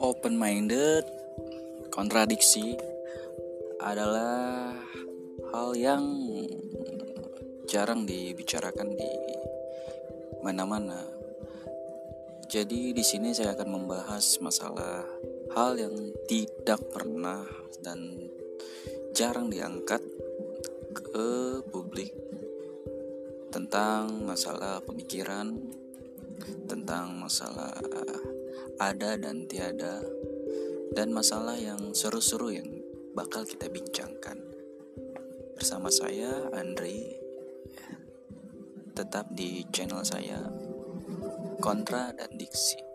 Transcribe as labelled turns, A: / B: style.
A: open minded kontradiksi adalah hal yang jarang dibicarakan di mana-mana. Jadi di sini saya akan membahas masalah hal yang tidak pernah dan jarang diangkat ke publik tentang masalah pemikiran, tentang masalah ada dan tiada, dan masalah yang seru-seru yang bakal kita bincangkan. Bersama saya, Andri, tetap di channel saya, Kontra dan Diksi.